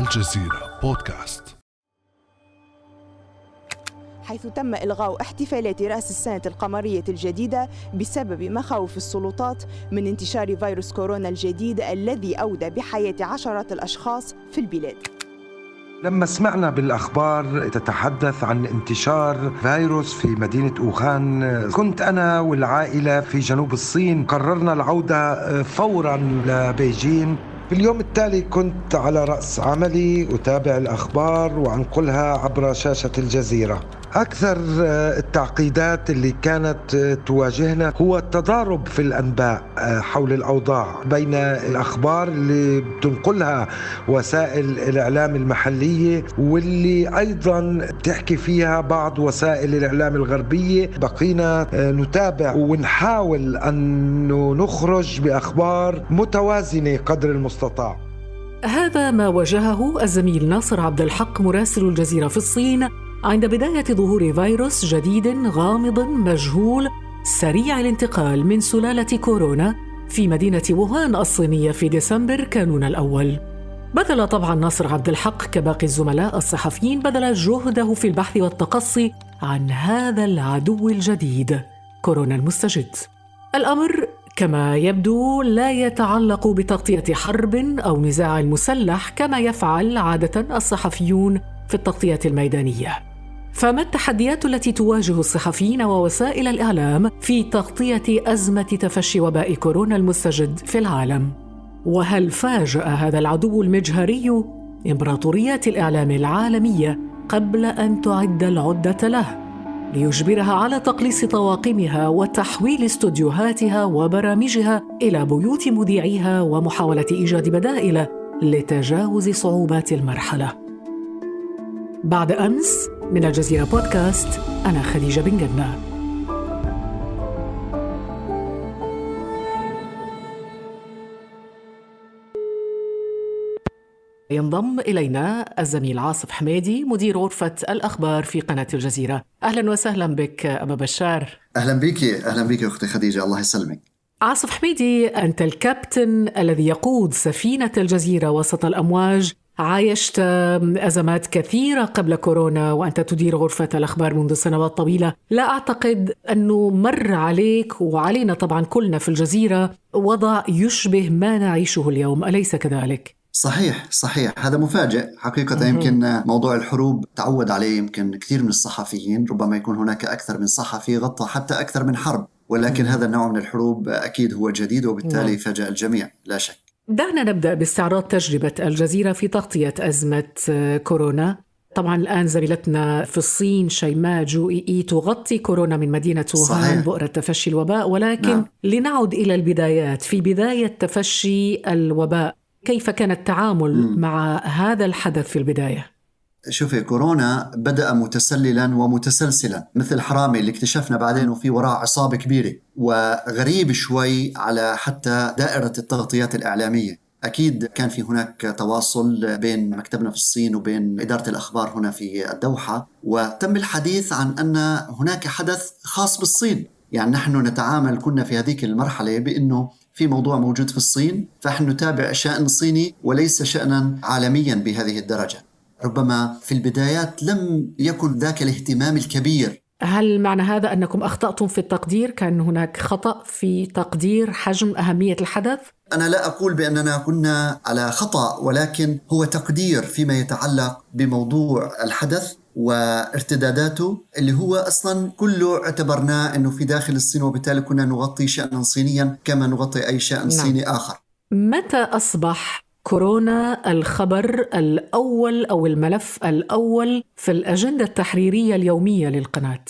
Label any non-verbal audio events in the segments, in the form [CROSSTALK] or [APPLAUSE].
الجزيرة بودكاست. حيث تم إلغاء احتفالات رأس السنة القمرية الجديدة بسبب مخاوف السلطات من انتشار فيروس كورونا الجديد الذي أودى بحياة عشرات الأشخاص في البلاد. لما سمعنا بالأخبار تتحدث عن انتشار فيروس في مدينة اوخان كنت أنا والعائلة في جنوب الصين قررنا العودة فورا لبيجين. في اليوم التالي كنت على رأس عملي أتابع الأخبار وأنقلها عبر شاشة الجزيرة. أكثر التعقيدات اللي كانت تواجهنا هو التضارب في الأنباء حول الأوضاع بين الأخبار اللي بتنقلها وسائل الإعلام المحلية واللي أيضا تحكي فيها بعض وسائل الإعلام الغربية. بقينا نتابع ونحاول أن نخرج بأخبار متوازنة قدر المستطاع. هذا ما واجهه الزميل ناصر عبد الحق مراسل الجزيرة في الصين عند بداية ظهور فيروس جديد غامض مجهول سريع الانتقال من سلالة كورونا في مدينة ووهان الصينية في ديسمبر كانون الأول. بذل طبعا ناصر عبد الحق كباقي الزملاء الصحفيين بذل جهده في البحث والتقصي عن هذا العدو الجديد كورونا المستجد. الأمر كما يبدو لا يتعلق بتغطية حرب أو نزاع مسلح كما يفعل عادة الصحفيون في التغطية الميدانية. فما التحديات التي تواجه الصحفيين ووسائل الإعلام في تغطية أزمة تفشي وباء كورونا المستجد في العالم؟ وهل فاجأ هذا العدو المجهري إمبراطوريات الإعلام العالمية قبل أن تعد العدة له؟ ليجبرها على تقليص طواقمها وتحويل استوديوهاتها وبرامجها إلى بيوت مذيعيها ومحاولة إيجاد بدائل لتجاوز صعوبات المرحلة. بعد أمس من الجزيرة بودكاست أنا خديجة بن جنة. ينضم إلينا الزميل عاصف حميدي مدير غرفة الأخبار في قناة الجزيرة. أهلا وسهلا بك أبا بشار. أهلا بك أهلا بك أختي خديجة الله يسلمك. عاصف حميدي أنت الكابتن الذي يقود سفينة الجزيرة وسط الأمواج عايشت أزمات كثيرة قبل كورونا وأنت تدير غرفة الأخبار منذ سنوات طويلة. لا أعتقد أنه مر عليك وعلينا طبعا كلنا في الجزيرة وضع يشبه ما نعيشه اليوم. أليس كذلك؟ صحيح صحيح. هذا مفاجئ. حقيقة يمكن موضوع الحروب تعود عليه يمكن كثير من الصحفيين ربما يكون هناك أكثر من صحفي غطى حتى أكثر من حرب ولكن هذا النوع من الحروب أكيد هو جديد وبالتالي فاجأ الجميع. لا شك. دعنا نبدأ باستعراض تجربة الجزيرة في تغطية أزمة كورونا. طبعا الآن زميلتنا في الصين شيماء جو إي تغطي كورونا من مدينة ووهان بؤرة تفشي الوباء. ولكن نعم. لنعد إلى البدايات. في بداية تفشي الوباء كيف كان التعامل م. مع هذا الحدث في البداية؟ شوفي كورونا بدأ متسللا ومتسلسلا مثل حرامي اللي اكتشفنا بعدين انه في وراه عصابة كبيرة وغريب شوي على حتى دائرة التغطيات الإعلامية. أكيد كان في هناك تواصل بين مكتبنا في الصين وبين إدارة الأخبار هنا في الدوحة وتم الحديث عن أن هناك حدث خاص بالصين. يعني نحن نتعامل كنا في هذيك المرحلة بأنه في موضوع موجود في الصين فنحن نتابع شأن صيني وليس شأنا عالميا بهذه الدرجة. ربما في البدايات لم يكن ذاك الاهتمام الكبير هل معنى هذا أنكم أخطأتم في التقدير؟ كان هناك خطأ في تقدير حجم أهمية الحدث؟ أنا لا أقول بأننا كنا على خطأ ولكن هو تقدير فيما يتعلق بموضوع الحدث وارتداداته اللي هو أصلا كله اعتبرناه إنه في داخل الصين وبالتالي كنا نغطي شانا صينيا كما نغطي أي شأن نعم. صيني آخر. متى أصبح كورونا الخبر الأول أو الملف الأول في الأجندة التحريرية اليومية للقناة.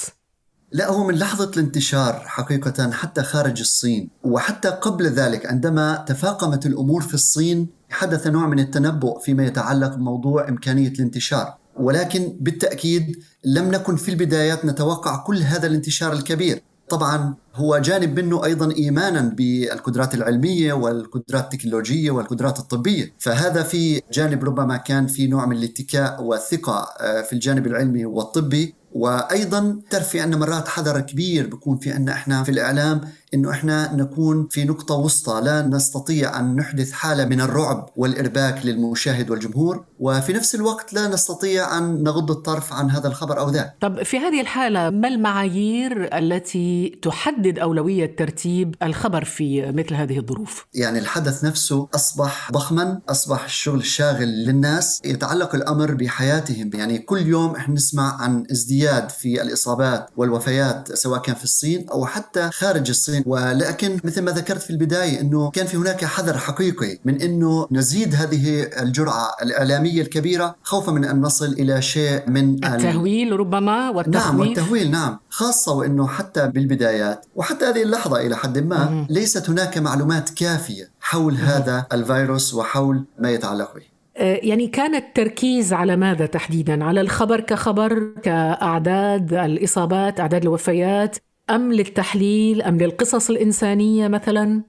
لا هو من لحظة الانتشار حقيقة حتى خارج الصين وحتى قبل ذلك عندما تفاقمت الأمور في الصين حدث نوع من التنبؤ فيما يتعلق بموضوع إمكانية الانتشار. ولكن بالتأكيد لم نكن في البدايات نتوقع كل هذا الانتشار الكبير. طبعا هو جانب منه أيضا ايمانا بالقدرات العلمية والقدرات التكنولوجية والقدرات الطبية، فهذا في جانب ربما كان في نوع من الاتكاء والثقة في الجانب العلمي والطبي. وأيضا تعرفي عندنا مرات حذر كبير بكون في عندنا إحنا في الإعلام إنه إحنا نكون في نقطة وسطى لا نستطيع أن نحدث حالة من الرعب والإرباك للمشاهد والجمهور وفي نفس الوقت لا نستطيع أن نغض الطرف عن هذا الخبر أو ذاك. طب في هذه الحالة ما المعايير التي تحدد أولوية ترتيب الخبر في مثل هذه الظروف؟ يعني الحدث نفسه أصبح ضخما أصبح الشغل الشاغل للناس يتعلق الأمر بحياتهم. يعني كل يوم إحنا نسمع عن ازدياد في الإصابات والوفيات سواء كان في الصين أو حتى خارج الصين. ولكن مثل ما ذكرت في البداية إنه كان في هناك حذر حقيقي من إنه نزيد هذه الجرعة الإعلامية الكبيرة خوفا من أن نصل إلى شيء من التهويل ربما والتخويف. نعم والتهويل نعم. خاصة وإنه حتى بالبدايات وحتى هذه اللحظة إلى حد ما ليست هناك معلومات كافية حول هذا الفيروس وحول ما يتعلق به. آه، يعني كان التركيز على ماذا تحديدا؟ على الخبر كخبر كأعداد الإصابات أعداد الوفيات؟ أم للتحليل أم للقصص الإنسانية مثلا؟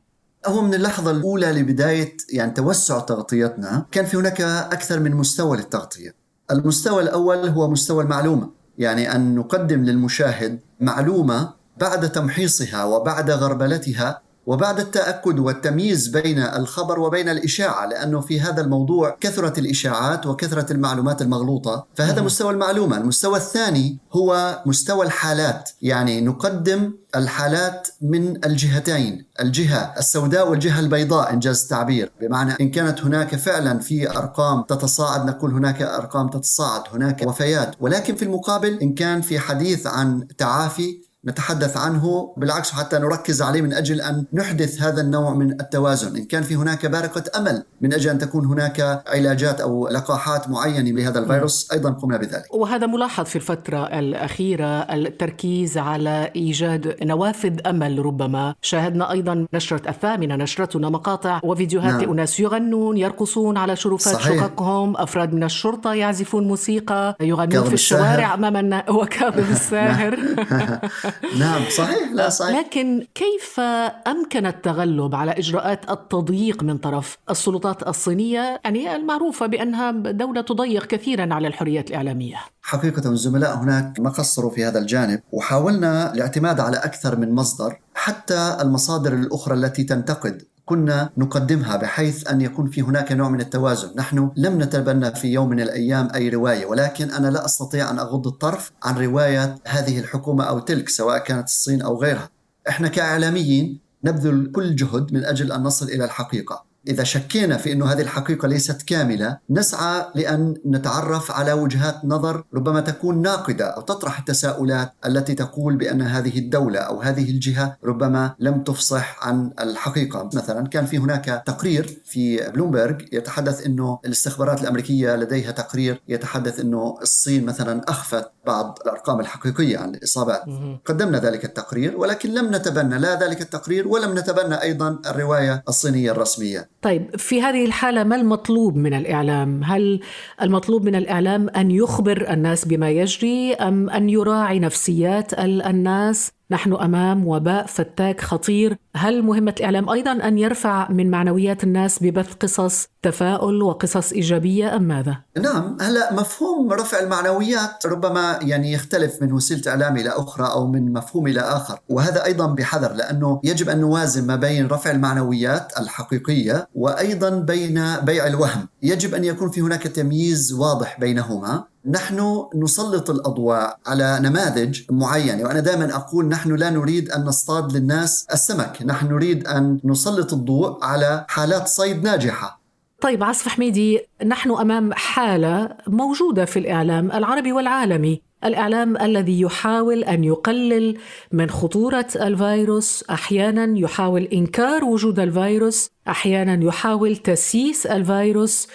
هو من اللحظة الأولى لبداية يعني توسع تغطيتنا كان في هناك أكثر من مستوى للتغطية المستوى الأول هو مستوى المعلومة يعني أن نقدم للمشاهد معلومة بعد تمحيصها وبعد غربلتها وبعد التأكد والتمييز بين الخبر وبين الإشاعة لأنه في هذا الموضوع كثرة الإشاعات وكثرة المعلومات المغلوطة فهذا مستوى المعلومة. المستوى الثاني هو مستوى الحالات. يعني نقدم الحالات من الجهتين الجهة السوداء والجهة البيضاء إنجاز التعبير. بمعنى إن كانت هناك فعلا في أرقام تتصاعد نقول هناك أرقام تتصاعد هناك وفيات. ولكن في المقابل إن كان في حديث عن تعافي نتحدث عنه بالعكس حتى نركز عليه من أجل أن نحدث هذا النوع من التوازن، إن كان في هناك بارقة أمل من أجل أن تكون هناك علاجات أو لقاحات معينة لهذا الفيروس أيضا قمنا بذلك. وهذا ملاحظ في الفترة الأخيرة التركيز على إيجاد نوافذ أمل ربما، شاهدنا أيضا نشرة الثامنه نشرتنا مقاطع وفيديوهات نعم. لاناس يغنون يرقصون على شرفات صحيح. شققهم، أفراد من الشرطة يعزفون موسيقى، يغنون في الشوارع امام [LAUGHS] وكاظم الساهر. [LAUGHS] [LAUGHS] نعم صحيح لا صحيح. لكن كيف أمكن التغلب على إجراءات التضييق من طرف السلطات الصينية؟ يعني المعروفة بأنها دولة تضيق كثيرا على الحريات الإعلامية. حقيقة الزملاء هناك ما قصروا في هذا الجانب وحاولنا الاعتماد على أكثر من مصدر حتى المصادر الأخرى التي تنتقد كنا نقدمها بحيث أن يكون في هناك نوع من التوازن، نحن لم نتبنى في يوم من الأيام أي رواية، ولكن أنا لا أستطيع أن أغض الطرف عن رواية هذه الحكومة أو تلك سواء كانت الصين أو غيرها. إحنا كإعلاميين نبذل كل جهد من أجل أن نصل إلى الحقيقة. إذا شكينا في أن هذه الحقيقة ليست كاملة نسعى لأن نتعرف على وجهات نظر ربما تكون ناقدة أو تطرح التساؤلات التي تقول بأن هذه الدولة أو هذه الجهة ربما لم تفصح عن الحقيقة. مثلا كان في هناك تقرير في بلومبرغ يتحدث أنه الاستخبارات الأمريكية لديها تقرير يتحدث أنه الصين مثلا أخفت بعض الأرقام الحقيقية عن الإصابات. قدمنا ذلك التقرير ولكن لم نتبنى لا ذلك التقرير ولم نتبنى أيضا الرواية الصينية الرسمية. طيب في هذه الحالة ما المطلوب من الإعلام؟ هل المطلوب من الإعلام أن يخبر الناس بما يجري أم أن يراعي نفسيات الناس؟ نحن أمام وباء فتاك خطير، هل مهمة الإعلام أيضا أن يرفع من معنويات الناس ببث قصص تفاؤل وقصص إيجابية أم ماذا؟ نعم، هلا مفهوم رفع المعنويات ربما يعني يختلف من وسيلة إعلام إلى أخرى أو من مفهوم إلى آخر، وهذا أيضا بحذر لأنه يجب أن نوازن ما بين رفع المعنويات الحقيقية وأيضا بين بيع الوهم، يجب أن يكون في هناك تمييز واضح بينهما. نحن نسلط الأضواء على نماذج معينة وأنا دائما أقول نحن لا نريد أن نصطاد للناس السمك نحن نريد أن نسلط الضوء على حالات صيد ناجحة. طيب عصف حميدي نحن أمام حالة موجودة في الإعلام العربي والعالمي. الإعلام الذي يحاول أن يقلل من خطورة الفيروس أحيانا يحاول إنكار وجود الفيروس أحيانا يحاول تسييس الفيروس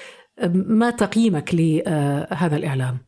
ما تقييمك لهذا الإعلام؟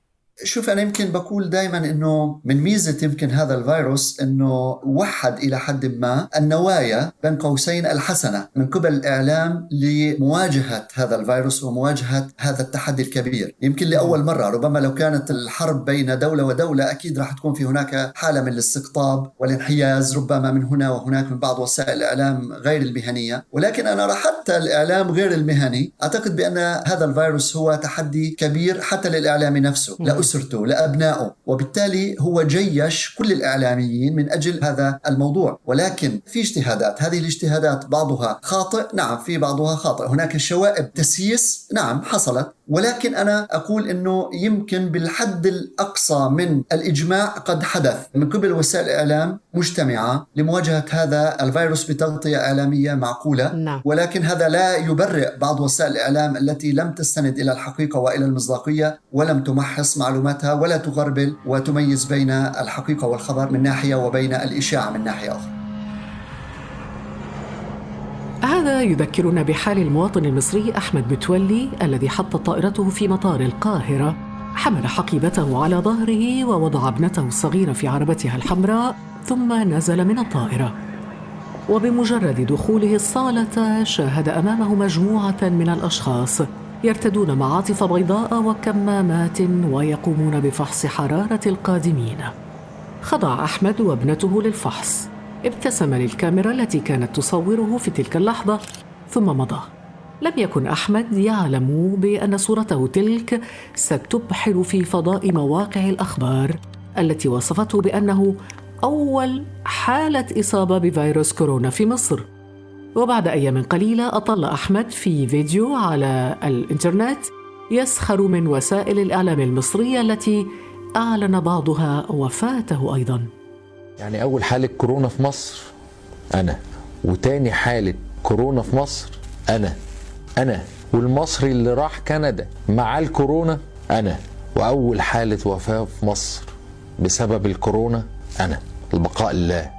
شوف أنا يمكن بقول دائما أنه من ميزة يمكن هذا الفيروس أنه وحد إلى حد ما النوايا بين قوسين الحسنة من قبل الإعلام لمواجهة هذا الفيروس ومواجهة هذا التحدي الكبير. يمكن لأول مرة ربما لو كانت الحرب بين دولة ودولة أكيد راح تكون في هناك حالة من الاستقطاب والانحياز ربما من هنا وهناك من بعض وسائل الإعلام غير المهنية. ولكن أنا أرى حتى الإعلام غير المهني أعتقد بأن هذا الفيروس هو تحدي كبير حتى للإعلام نفسه. لا لأسرته لأبنائه. وبالتالي هو جيش كل الإعلاميين من أجل هذا الموضوع. ولكن في اجتهادات. هذه الاجتهادات بعضها خاطئ. نعم في بعضها خاطئ. هناك شوائب تسييس. نعم حصلت. ولكن أنا أقول إنه يمكن بالحد الأقصى من الإجماع قد حدث. من قبل وسائل الاعلام مجتمعة لمواجهة هذا الفيروس بتغطية إعلامية معقولة. نعم. ولكن هذا لا يبرئ بعض وسائل الإعلام التي لم تستند إلى الحقيقة وإلى المصداقية ولم تمحص معلوماتها ولا تغربل وتميز بين الحقيقة والخبر من ناحية وبين الإشاعة من ناحية أخرى. هذا يذكرنا بحال المواطن المصري أحمد متولي الذي حطت طائرته في مطار القاهرة حمل حقيبته على ظهره ووضع ابنته الصغيرة في عربتها الحمراء ثم نزل من الطائرة. وبمجرد دخوله الصالة شاهد أمامه مجموعة من الأشخاص. يرتدون معاطف بيضاء وكمامات ويقومون بفحص حرارة القادمين. خضع أحمد وابنته للفحص. ابتسم للكاميرا التي كانت تصوره في تلك اللحظة ثم مضى. لم يكن أحمد يعلم بأن صورته تلك ستبحر في فضاء مواقع الأخبار التي وصفته بأنه أول حالة إصابة بفيروس كورونا في مصر. وبعد أيام قليلة أطل أحمد في فيديو على الإنترنت يسخر من وسائل الإعلام المصرية التي أعلن بعضها وفاته أيضا. يعني أول حالة كورونا في مصر أنا. وتاني حالة كورونا في مصر أنا. أنا. والمصري اللي راح كندا مع الكورونا أنا. وأول حالة وفاة في مصر بسبب الكورونا أنا. البقاء لله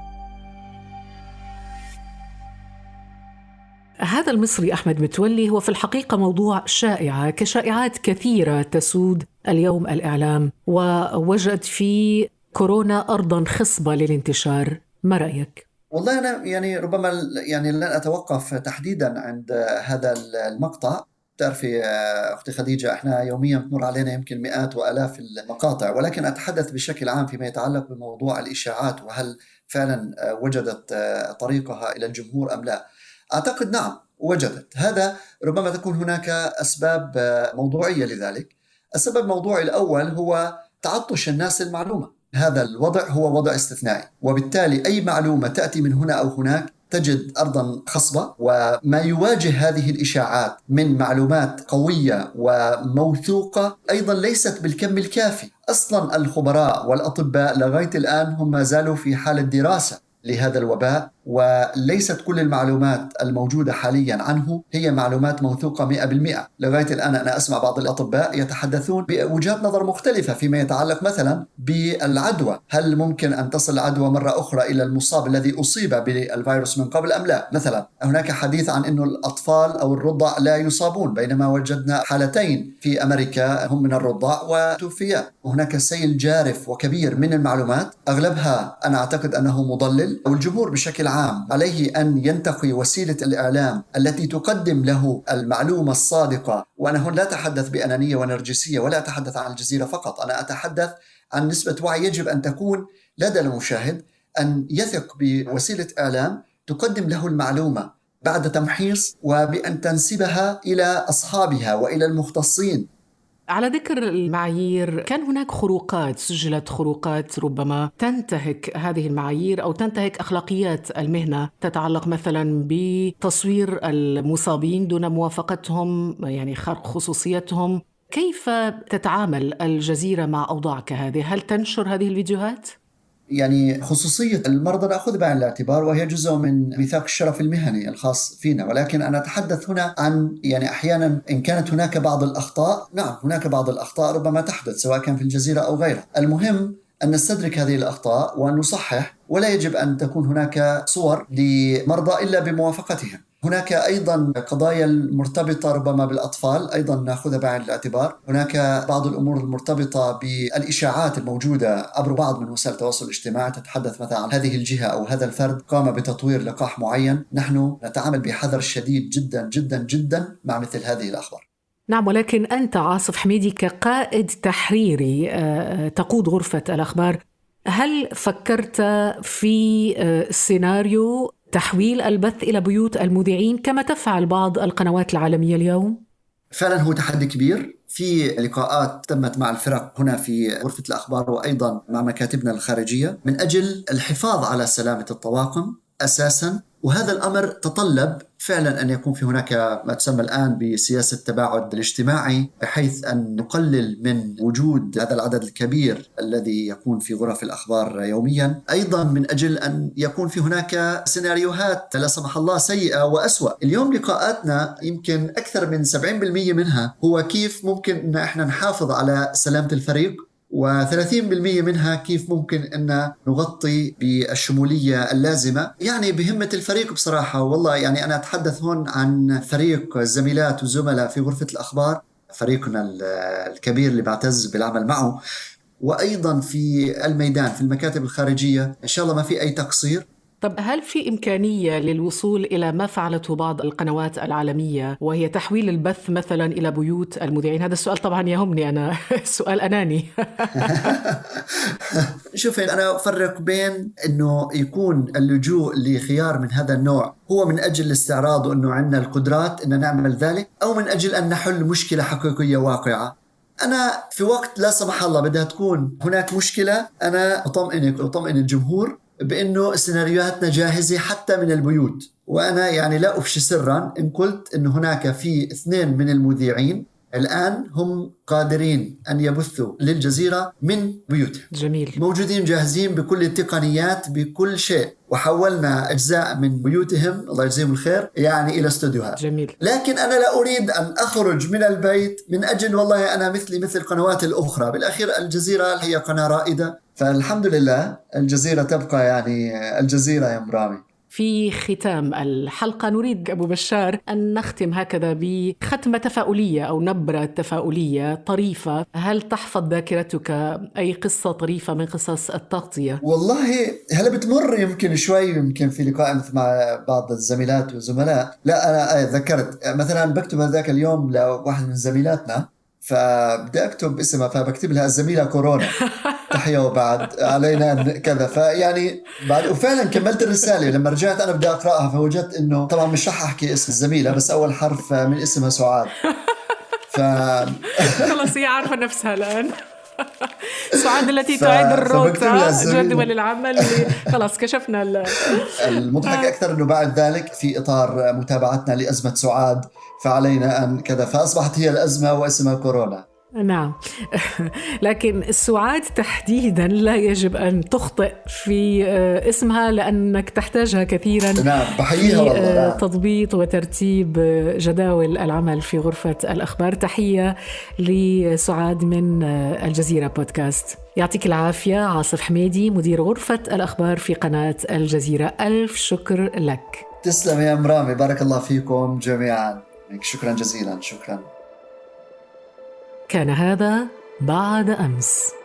هذا المصري أحمد متولي هو في الحقيقة موضوع شائعه كشائعات كثيرة تسود اليوم الإعلام ووجد في كورونا ارضا خصبة للانتشار. ما رأيك؟ والله أنا يعني ربما يعني لن أتوقف تحديدا عند هذا المقطع. تعرفي أختي خديجة إحنا يوميا بتمر علينا يمكن مئات وآلاف المقاطع ولكن أتحدث بشكل عام فيما يتعلق بموضوع الإشاعات وهل فعلا وجدت طريقها إلى الجمهور أم لا. أعتقد نعم. وجدت. هذا ربما تكون هناك أسباب موضوعية لذلك. السبب الموضوعي الأول هو تعطش الناس للمعلومه هذا الوضع هو وضع استثنائي وبالتالي أي معلومة تأتي من هنا أو هناك تجد ارضا خصبة وما يواجه هذه الإشاعات من معلومات قوية وموثوقة أيضا ليست بالكم الكافي، أصلا الخبراء والأطباء لغاية الآن هم ما زالوا في حالة دراسة لهذا الوباء. وليست كل المعلومات الموجودة حاليا عنه هي معلومات موثوقة 100% لغاية الآن أنا أسمع بعض الأطباء يتحدثون بوجهات نظر مختلفة فيما يتعلق مثلا بالعدوى. هل ممكن أن تصل العدوى مرة أخرى إلى المصاب الذي أصيب بالفيروس من قبل أم لا؟ مثلا هناك حديث عن أنه الأطفال أو الرضع لا يصابون بينما وجدنا حالتين في أمريكا هم من الرضع وتوفيا وهناك سيل جارف وكبير من المعلومات أغلبها أنا أعتقد أنه مضلل والجمهور بشكل عام عام عليه أن ينتقي وسيلة الإعلام التي تقدم له المعلومة الصادقة. وأنا هنا لا أتحدث بأنانية ونرجسية ولا أتحدث عن الجزيرة فقط. أنا أتحدث عن نسبة وعي يجب أن تكون لدى المشاهد أن يثق بوسيلة إعلام تقدم له المعلومة بعد تمحيص وبأن تنسبها إلى أصحابها وإلى المختصين. على ذكر المعايير كان هناك خروقات سجلت خروقات ربما تنتهك هذه المعايير أو تنتهك أخلاقيات المهنة. تتعلق مثلا بتصوير المصابين دون موافقتهم يعني خرق خصوصيتهم. كيف تتعامل الجزيرة مع اوضاع كهذه هل تنشر هذه الفيديوهات؟ يعني خصوصية المرضى نأخذ بعين الاعتبار وهي جزء من ميثاق الشرف المهني الخاص فينا. ولكن أنا أتحدث هنا عن يعني أحيانا إن كانت هناك بعض الأخطاء نعم هناك بعض الأخطاء ربما تحدث سواء كان في الجزيرة أو غيرها. المهم أن نستدرك هذه الأخطاء وأن نصحح ولا يجب أن تكون هناك صور لمرضى إلا بموافقتهم. هناك أيضا قضايا المرتبطه ربما بالأطفال أيضا ناخذها بعين الاعتبار، هناك بعض الأمور المرتبطة بالإشاعات الموجودة عبر بعض من وسائل التواصل الاجتماعي تتحدث مثلا عن هذه الجهة أو هذا الفرد. قام بتطوير لقاح معين، نحن نتعامل بحذر شديد جدا جدا جدا مع مثل هذه الأخبار. نعم ولكن أنت عاصف حميدي كقائد تحريري تقود غرفة الأخبار هل فكرت في سيناريو تحويل البث إلى بيوت المذيعين كما تفعل بعض القنوات العالمية اليوم؟ فعلا هو تحدي كبير في لقاءات تمت مع الفرق هنا في غرفة الأخبار وأيضا مع مكاتبنا الخارجية من أجل الحفاظ على سلامة الطواقم أساسا وهذا الأمر تطلب فعلا أن يكون في هناك ما تسمى الآن بسياسة التباعد الاجتماعي بحيث أن نقلل من وجود هذا العدد الكبير الذي يكون في غرف الأخبار يوميا، أيضا من أجل أن يكون في هناك سيناريوهات لا سمح الله سيئة وأسوأ، اليوم لقاءاتنا يمكن أكثر من 70% منها هو كيف ممكن إن إحنا نحافظ على سلامة الفريق و30% منها كيف ممكن أن نغطي بالشمولية اللازمة. يعني بهمة الفريق بصراحة والله يعني أنا أتحدث هون عن فريق الزميلات والزملاء في غرفة الأخبار فريقنا الكبير اللي بعتز بالعمل معه. وأيضا في الميدان في المكاتب الخارجية. إن شاء الله ما في أي تقصير. طب هل في إمكانية للوصول إلى ما فعلته بعض القنوات العالمية وهي تحويل البث مثلا إلى بيوت المذيعين؟ هذا السؤال طبعا يهمني أنا. [LAUGHS] سؤال أناني. [LAUGHS] شوفي أنا أفرق بين أنه يكون اللجوء لخيار من هذا النوع هو من أجل الاستعراض وأنه عندنا القدرات أن نعمل ذلك أو من أجل أن نحل مشكلة حقيقية واقعة. أنا في وقت لا سمح الله بدها تكون هناك مشكلة أنا أطمئنك وأطمئن الجمهور. بأنه سيناريوهاتنا جاهزة حتى من البيوت. وأنا يعني لا أفشي سرا. إن قلت انه هناك في اثنين من المذيعين الآن هم قادرين أن يبثوا للجزيرة من بيوتهم. جميل. موجودين جاهزين بكل التقنيات بكل شيء. وحولنا أجزاء من بيوتهم الله يجزيهم الخير يعني إلى استوديوهات. جميل. لكن أنا لا أريد أن أخرج من البيت من أجل والله أنا مثلي مثل القنوات الأخرى. بالأخير الجزيرة هي قناة رائدة. فالحمد لله الجزيرة تبقى يعني الجزيرة يا مرامي. في ختام الحلقة. نريد أبو بشار أن نختم هكذا بختمة تفاؤلية أو نبرة تفاؤلية طريفة. هل تحفظ ذاكرتك؟ أي قصة طريفة من قصص التغطية؟ والله هلا بتمر يمكن شوي يمكن في لقاء مع بعض الزميلات والزملاء؟ لا أنا ذكرت. مثلا بكتب هذاك اليوم لواحد من زميلاتنا. فبدي اكتب اسمها فبكتب لها الزميلة كورونا. [LAUGHS] تحية وبعد علينا كذا فيعني بعد وفعلا كملت الرسالة. لما رجعت أنا بدي أقرأها فوجدت إنه طبعا مش رح أحكي اسم الزميلة بس أول حرف من اسمها سعاد. ف [LAUGHS] خلص هي عارفة نفسها الآن. [LAUGHS] سعاد التي ف... تعد الروتا جدول العمل. خلاص كشفنا المضحك أكثر إنه بعد ذلك في إطار متابعتنا لأزمة سعاد فعلينا أن كذا فأصبحت هي الأزمة واسمها كورونا. نعم. [LAUGHS] لكن السعاد تحديدا لا يجب أن تخطئ في آه، اسمها لأنك تحتاجها كثيرا نعم بحييها والله آه، نعم. تضبيط وترتيب آه، جداول العمل في غرفة الأخبار. تحية لسعاد من الجزيرة بودكاست. يعطيك العافية عاصف حميدي مدير غرفة الأخبار في قناة الجزيرة. ألف شكر لك. تسلم يا مرامي بارك الله فيكم جميعا. شكرا جزيلا شكرا. كان هذا بعد أمس.